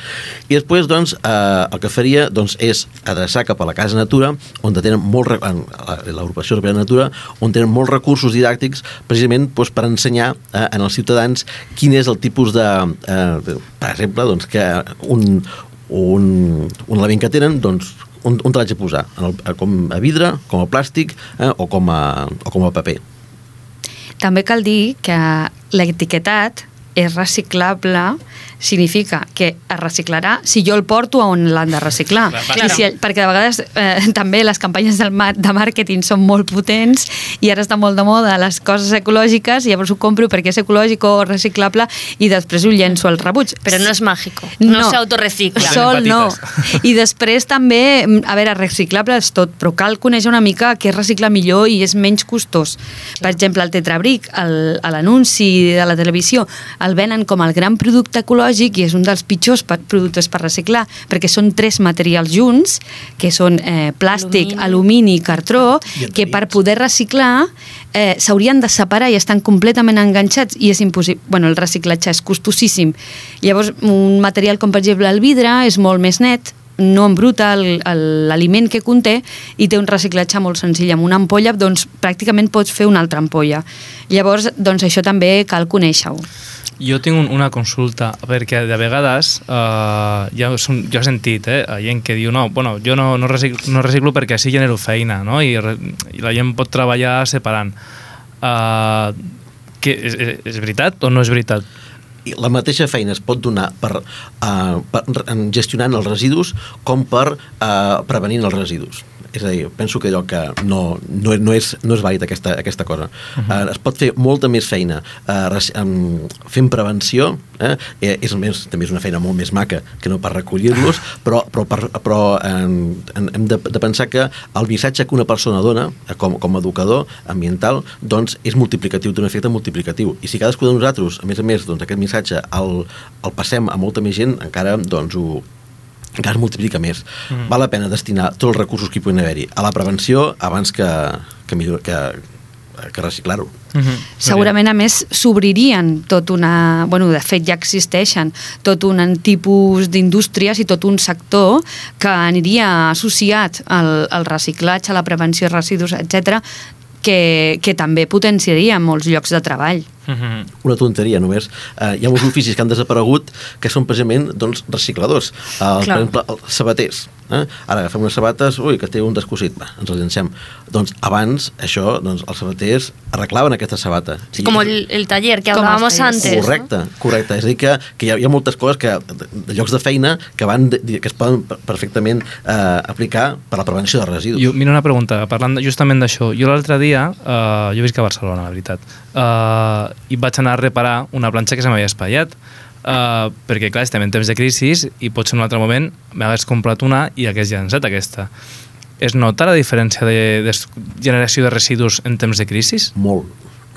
I després, doncs, eh, el que faria doncs, és adreçar cap a la Casa Natura, on tenen molt, la- l'agrupació de Natura, on tenen molts recursos didàctics precisament doncs, per ensenyar eh, en els ciutadans quin és el tipus de, eh, per exemple, doncs, que un, un, un element que tenen, doncs, on, on te l'haig de posar? En el, com a vidre, com a plàstic eh, o, com a, o com a paper? També cal dir que l'etiquetat és reciclable significa que es reciclarà si jo el porto a on l'han de reciclar. Clar, I si, perquè de vegades eh, també les campanyes del mar, de màrqueting són molt potents i ara està molt de moda les coses ecològiques i llavors ho compro perquè és ecològic o reciclable i després ho llenço al rebuig. Però no és mágico, no, se autorrecicla. Sol no. I després també, mm, a veure, reciclable és tot, però cal conèixer una mica què es recicla millor i és menys costós. Per exemple, el tetrabric, l'anunci de la televisió, el venen com el gran producte ecològic i és un dels pitjors per, productes per reciclar, perquè són tres materials junts, que són eh, plàstic, Alumini. alumini, cartró, I que per poder reciclar eh, s'haurien de separar i estan completament enganxats i és impossible. Bueno, el reciclatge és costosíssim. Llavors, un material com per exemple el vidre és molt més net, no embruta l'aliment que conté i té un reciclatge molt senzill. Amb una ampolla, doncs, pràcticament pots fer una altra ampolla. Llavors, doncs, això també cal conèixer-ho. Jo tinc un, una consulta, perquè de vegades uh, ja, som, jo he sentit eh, gent que diu no, bueno, jo no, no, reciclo, no reciclo perquè així genero feina no? I, i la gent pot treballar separant. Uh, que, és, és, veritat o no és veritat? I la mateixa feina es pot donar per, uh, per gestionant els residus com per uh, prevenint els residus. És a dir, penso que allò que no, no, no, és, no és vàlid aquesta, aquesta cosa. Uh -huh. uh, es pot fer molta més feina uh, um, fent prevenció, eh? Eh, és més, també és una feina molt més maca que no per recollir-los, però, però, per, però eh, hem de, de pensar que el missatge que una persona dona eh, com, com a educador ambiental doncs és multiplicatiu, té un efecte multiplicatiu. I si cadascú de nosaltres, a més a més, doncs, aquest missatge el, el passem a molta més gent, encara doncs, ho, encara es multiplica més. Mm. Val la pena destinar tots els recursos que hi puguin haver-hi a la prevenció abans que, que, millor, que, que reciclar-ho. Uh -huh. Segurament, a més, s'obririen tot una... Bueno, de fet, ja existeixen tot un tipus d'indústries i tot un sector que aniria associat al, al reciclatge, a la prevenció de residus, etc que, que també potenciaria molts llocs de treball. -huh. una tonteria només. Eh, hi ha molts oficis que han desaparegut que són precisament doncs, recicladors. Eh, per exemple, els sabaters. Eh? Ara agafem unes sabates, ui, que té un descosit, va, ens les llancem. Doncs abans, això, doncs, els sabaters arreglaven aquesta sabata. Es como el, el taller que hablábamos antes. ¿no? Correcte, correcte. És a dir, que, que hi, ha, hi ha moltes coses que, de, de llocs de feina que, van de, que es poden per- perfectament eh, aplicar per a la prevenció de residus. Jo, mira una pregunta, parlant justament d'això. Jo l'altre dia, uh, jo visc a Barcelona, la veritat, uh, i vaig anar a reparar una planxa que se m'havia espatllat. Uh, perquè, clar, estem en temps de crisi i potser en un altre moment m'hagués comprat una i hagués llançat aquesta. Es nota la diferència de, de generació de residus en temps de crisi? Molt,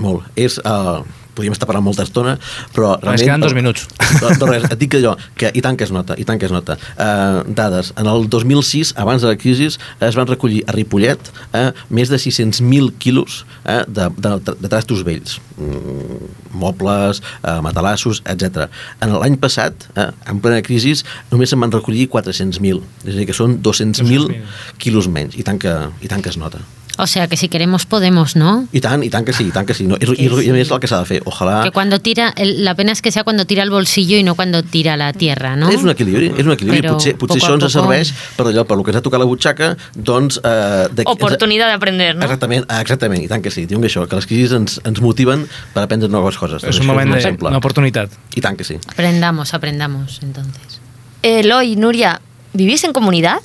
molt. És, uh, podríem estar parlant molta estona, però Ens queden dos minuts. No res, et dic allò, que i tant que es nota, i tant que es nota. Uh, dades, en el 2006, abans de la crisi, es van recollir a Ripollet uh, més de 600.000 quilos uh, de, de, de trastos vells, mm, mobles, uh, matalassos, etc. En l'any passat, uh, en plena crisi, només se'n van recollir 400.000, és a dir, que són 200.000 200.000. quilos menys, i tant que, i tant que es nota. O sea que si queremos podemos, ¿no? I tant, i tant que sí, i tant que sí. No, i, i, i a més el que s'ha de fer, ojalà... Que cuando tira, el- la pena es que sea cuando tira el bolsillo y no cuando tira la tierra, ¿no? És un equilibri, és un equilibri. Però potser potser poco això a ens poco- serveix per allò, per lo que ens ha tocat la butxaca, doncs... Eh, de, Oportunidad de aprender, ¿no? Exactament, exactament, i tant que sí. Diuen que això, que les crisis ens, ens motiven per aprendre noves coses. És un moment un exemple. una oportunitat. I tant que sí. Aprendamos, aprendamos, entonces. Eloy, Nuria, ¿vivís en comunidad?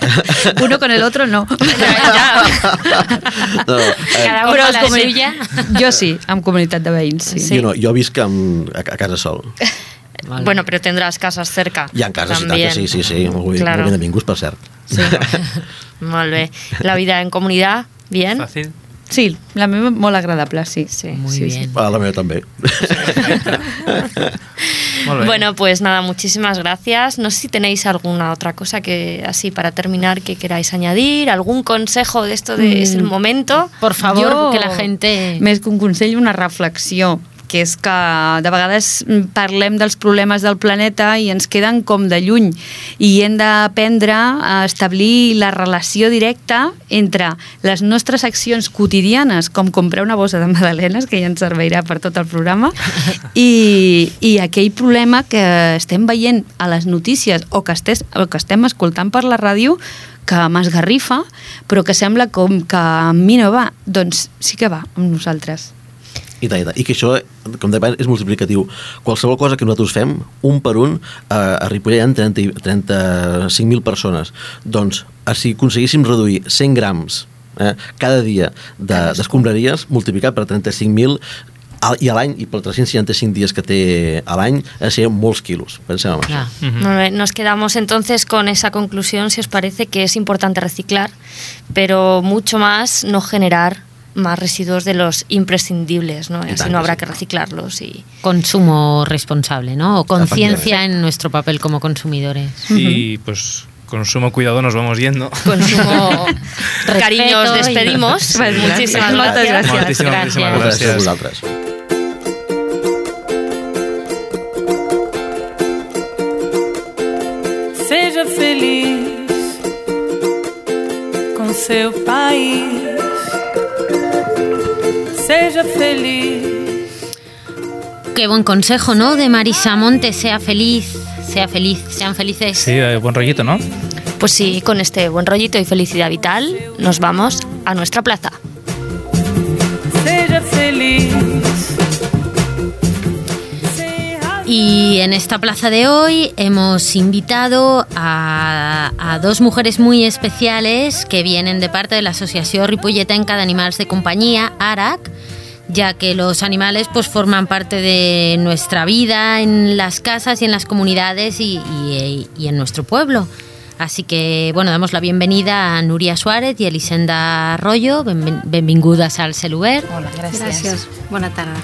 Uno con el otro no. No, eh, Cada Però uno els la comuni- suya. Jo sí, amb comunitat de veïns, sí. Sí. jo, no, jo visc amb, a, a casa sol. Vale. Bueno, pero tendrás casas cerca. Hi ha cases, i tant que sí, sí, sí. Molt, bé, Claro. molt benvinguts, per cert. Sí. Molt bé. La vida en comunidad, bien. Fàcil. Sí, la meva molt agradable, sí. Sí. Muy sí, bien. A la meva també. Bueno, pues nada, muchísimas gracias. No sé si tenéis alguna otra cosa que así para terminar que queráis añadir, algún consejo de esto de es el Mm. momento. Por favor, Jo, que la gente... Més que un consell, una reflexió que és que de vegades parlem dels problemes del planeta i ens queden com de lluny i hem d'aprendre a establir la relació directa entre les nostres accions quotidianes, com comprar una bossa de magdalenes, que ja ens servirà per tot el programa, i, i aquell problema que estem veient a les notícies o que, estés, o que estem escoltant per la ràdio que m'esgarrifa, però que sembla com que amb mi no va. Doncs sí que va, amb nosaltres. I tant, i tant. I que això, com deia, és multiplicatiu. Qualsevol cosa que nosaltres fem, un per un, a Ripollet hi ha 30, i- 35.000 persones. Doncs, eh, si aconseguíssim reduir 100 grams eh, cada dia de- d'escombraries, de, multiplicat per 35.000, al- i a l'any, i per 365 dies que té a l'any, eh, serien molts quilos. Pensem en això. Clar. Muy bien, Nos quedamos entonces con esa conclusión, si os parece que es importante reciclar, pero mucho más no generar más residuos de los imprescindibles, ¿no? Y Así no habrá sí. que reciclarlos y Consumo responsable, ¿no? O conciencia en nuestro papel como consumidores. Y pues consumo cuidado nos vamos yendo. consumo cariño os despedimos. Muchísimas Moltes gracias. Moltes gràcies a gràcies. vosaltres. Seja feliz com seu país. Seja feliz. Qué buen consejo, ¿no? De Marisa Monte, sea feliz, sea feliz, sean felices. Sí, eh, buen rollito, ¿no? Pues sí, con este buen rollito y felicidad vital, nos vamos a nuestra plaza. Feliz. Y en esta plaza de hoy hemos invitado a, a dos mujeres muy especiales que vienen de parte de la Asociación Ripolletenca de Animales de Compañía, ARAC, ya que los animales pues forman parte de nuestra vida en las casas y en las comunidades y, y- y en nuestro pueblo. Así que, bueno, damos la bienvenida a Nuria Suárez y Elisenda Arroyo. Benven- benvingudes al Celuber. Hola, gràcies. Gràcies. Bona tarda.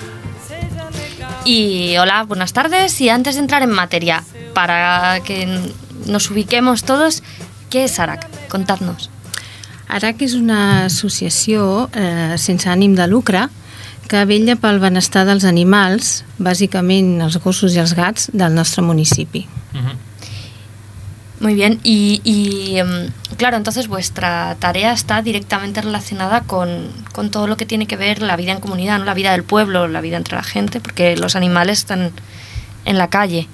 Y hola, buenas tardes. Y antes de entrar en materia, para que nos ubiquemos todos, ¿qué es ARAC? Contadnos. ARAC és una associació eh, sense ànim de lucre que vella pel benestar dels animals, bàsicament els gossos i els gats del nostre municipi. Muy bien. Y, y, claro, entonces vuestra tarea está directamente relacionada con, con todo lo que tiene que ver la vida en comunidad, ¿no? la vida del pueblo, la vida entre la gente, porque los animales están en la calle.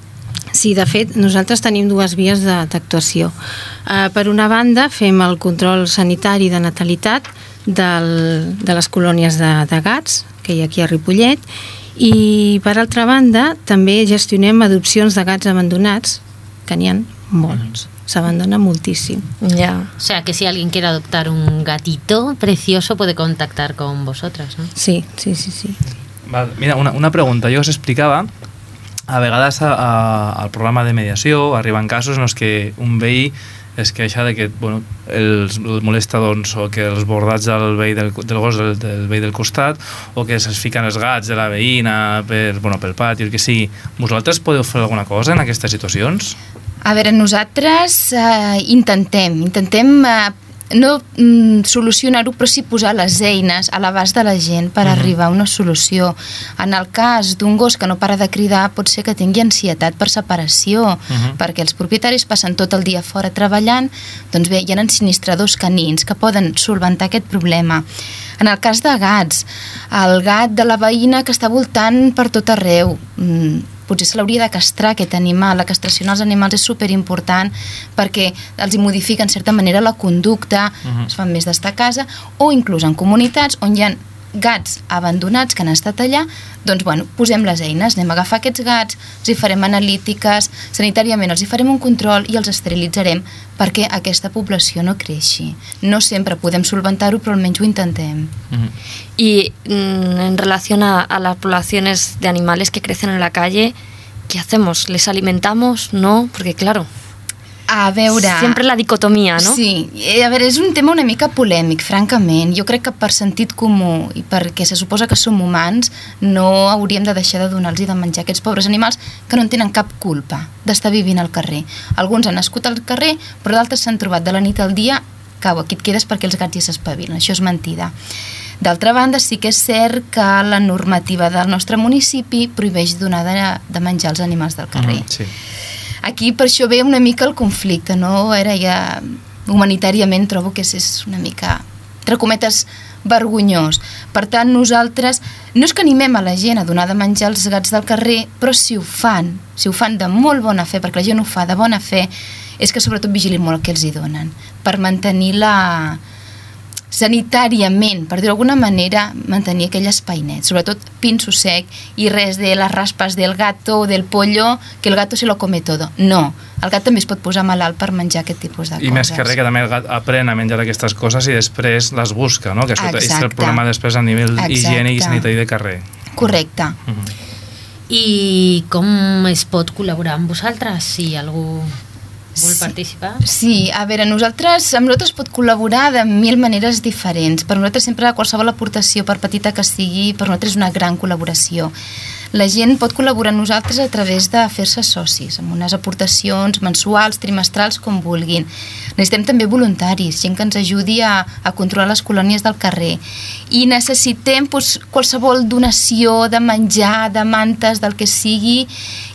Sí, de fet, nosaltres tenim dues vies de- d'actuació. Uh, per una banda, fem el control sanitari de natalitat del, de les colònies de, de gats que hi ha aquí a Ripollet i, per altra banda, també gestionem adopcions de gats abandonats, que n'hi ha molts. S'abandona moltíssim. Ya. O sea, que si alguien quiere adoptar un gatito precioso puede contactar con vosotras, ¿no? Sí, sí, sí, sí. Val, mira, una, una pregunta. Jo us explicava, a vegades a, a, al programa de mediació arriben casos en els que un veí es queixa de que bueno, els, el molesta doncs, o que els bordats del veí del, del gos del, del veí del costat o que se'ls fiquen els gats de la veïna per, bueno, pel pati, el que sigui. Vosaltres podeu fer alguna cosa en aquestes situacions? A veure, nosaltres eh, intentem, intentem eh, no mm, solucionar-ho, però sí posar les eines a l'abast de la gent per arribar a una solució. En el cas d'un gos que no para de cridar, pot ser que tingui ansietat per separació, perquè els propietaris passen tot el dia fora treballant, doncs bé, hi ha ensinistradors canins que poden solventar aquest problema. En el cas de gats, el gat de la veïna que està voltant per tot arreu, mm, potser se l'hauria de castrar aquest animal. La castració en els animals és superimportant perquè els hi modifica en certa manera la conducta, uh -huh. es fan més d'estar a casa, o inclús en comunitats on hi ha gats abandonats que han estat allà, doncs bueno, posem les eines, anem a agafar aquests gats, els hi farem analítiques, sanitàriament els hi farem un control i els esterilitzarem perquè aquesta població no creixi. No sempre podem solventar-ho, però almenys ho intentem. Y mm, en relación a, a las poblaciones de animales que crecen en la calle, ¿qué hacemos? ¿Les alimentamos? No, porque claro, A veure... siempre la dicotomía, ¿no? Sí, eh, a veure, és un tema una mica polèmic, francament. Jo crec que per sentit comú i perquè se suposa que som humans no hauríem de deixar de donar-los de menjar aquests pobres animals que no en tenen cap culpa d'estar vivint al carrer. Alguns han nascut al carrer, però d'altres s'han trobat de la nit al dia cau, aquí et quedes perquè els gats ja s'espavilen. Això és mentida. D'altra banda, sí que és cert que la normativa del nostre municipi prohibeix donar de, de menjar als animals del carrer. Mm, sí. Aquí per això ve una mica el conflicte, no? Era ja humanitàriament trobo que és, una mica, entre cometes, vergonyós. Per tant, nosaltres no és que animem a la gent a donar de menjar als gats del carrer, però si ho fan, si ho fan de molt bona fe, perquè la gent ho fa de bona fe, és que sobretot vigilin molt el que els hi donen, per mantenir la, sanitàriament, per dir d'alguna manera, mantenir aquell espai net, sobretot pinso sec i res de les raspes del gato o del pollo, que el gato se lo come todo. No, el gat també es pot posar malalt per menjar aquest tipus de I coses. més que res, que també el gat aprèn a menjar aquestes coses i després les busca, no? Que això és el Exacte. problema després a nivell Exacte. higiènic i sanitari de carrer. Correcte. I com es pot col·laborar amb vosaltres, si algú Sí. participar? Sí, a veure, nosaltres, amb nosaltres pot col·laborar de mil maneres diferents. Per nosaltres sempre qualsevol aportació, per petita que sigui, per nosaltres és una gran col·laboració. La gent pot col·laborar amb nosaltres a través de fer-se socis, amb unes aportacions mensuals, trimestrals, com vulguin. Necessitem també voluntaris, gent que ens ajudi a, a controlar les colònies del carrer. I necessitem doncs, qualsevol donació de menjar, de mantes, del que sigui,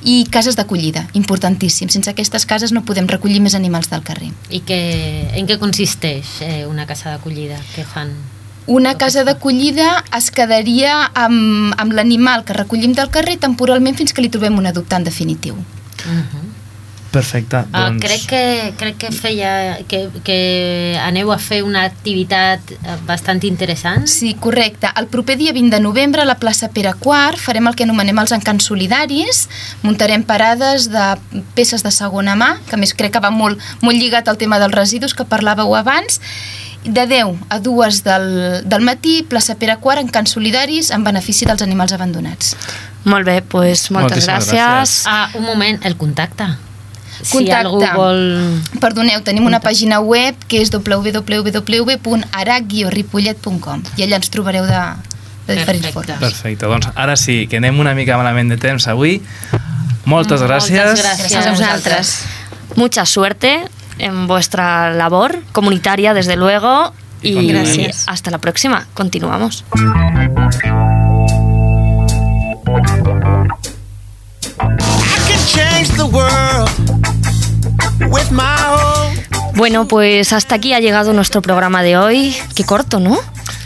i cases d'acollida, importantíssim. Sense aquestes cases no podem recollir més animals del carrer. I que, en què consisteix eh, una casa d'acollida? Què fan? Una casa d'acollida es quedaria amb, amb l'animal que recollim del carrer temporalment fins que li trobem un adoptant definitiu. Uh -huh. Perfecte. Ah, doncs... crec que, crec que feia que, que aneu a fer una activitat eh, bastant interessant. Sí, correcte. El proper dia 20 de novembre a la plaça Pere IV farem el que anomenem els encants solidaris, muntarem parades de peces de segona mà, que a més crec que va molt, molt lligat al tema dels residus que parlàveu abans, de 10 a 2 del, del matí, plaça Pere IV, encants solidaris en benefici dels animals abandonats. Molt bé, doncs moltes Moltíssimes gràcies. gràcies. Ah, un moment, el contacte. Si Contacte. algú vol... Perdoneu, tenim una pàgina web que és www.arac-ripollet.com i allà ens trobareu de, de diferents Perfecte. formes. Perfecte, doncs ara sí, que anem una mica malament de temps avui. Moltes gràcies. Moltes gràcies. Gràcies a vosaltres. Mucha suerte en vuestra labor comunitaria, desde luego. Y Y, continuemos. hasta la próxima. Continuamos. Bueno, pues hasta aquí ha llegado nuestro programa de hoy. Qué corto, ¿no?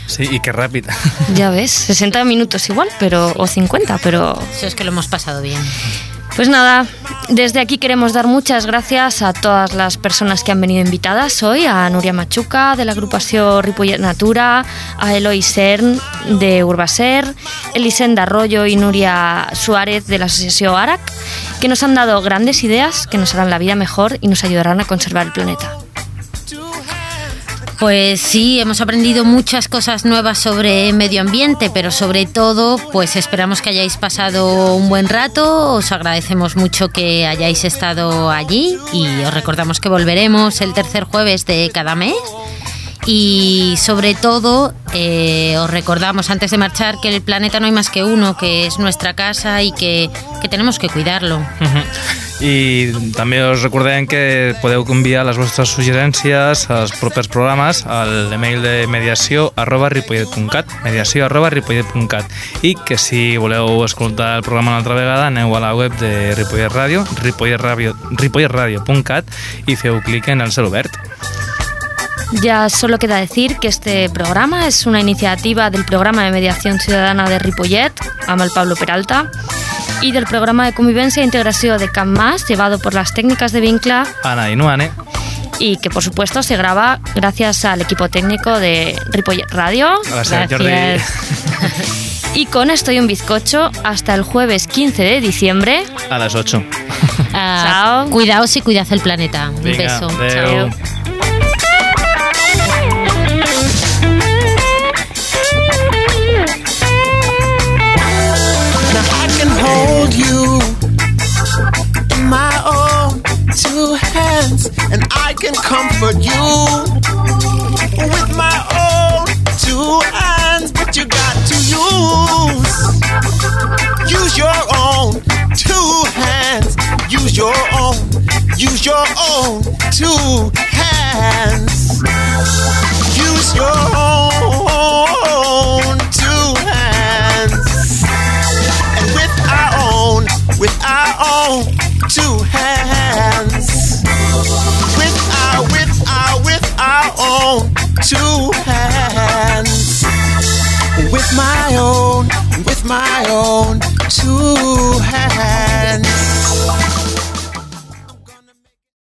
Sí, i que ràpid. Ya ves, 60 minutos igual, pero o 50, pero Eso es que lo hemos pasado bien. Pues nada, desde aquí queremos dar muchas gracias a todas las personas que han venido invitadas hoy, a Nuria Machuca de la agrupación Ripollet Natura, a Eloy Cern de Urbaser, Elisenda Arroyo y Nuria Suárez de la Asociación ARAC, que nos han dado grandes ideas que nos harán la vida mejor y nos ayudarán a conservar el planeta. Pues sí, hemos aprendido muchas cosas nuevas sobre medio ambiente, pero sobre todo, pues esperamos que hayáis pasado un buen rato. Os agradecemos mucho que hayáis estado allí y os recordamos que volveremos el tercer jueves de cada mes. Y sobre todo, eh, os recordamos antes de marchar que el planeta no hay más que uno, que es nuestra casa y que, que tenemos que cuidarlo. I també us recordem que podeu enviar les vostres suggerències als propers programes a l'email de mediació arroba ripollet.cat mediació arroba ripollet.cat i que si voleu escoltar el programa una altra vegada aneu a la web de Ripollet Ràdio ripolletradio- ripolletradio.cat i feu clic en el cel obert. Ya solo queda decir que este programa es una iniciativa del programa de mediación ciudadana de Ripollet, Amal Pablo Peralta, y del programa de convivencia e integración de Camp Mas, llevado por las técnicas de Vincla, Ana i Nuane, y que por supuesto se graba gracias al equipo técnico de Ripollet Radio. Jordi. Gracias. Y con esto y un bizcocho, hasta el jueves 15 de diciembre. a les 8. Ah, Chao. Cuidaos y cuidad el planeta. Un beso. adeu. Chao. You in my own two hands, and I can comfort you with my own two hands. But you got to use use your own two hands. Use your own. Use your own two hands. Use your own our own two hands, with our, with our, with our own two hands, with my own, with my own two hands.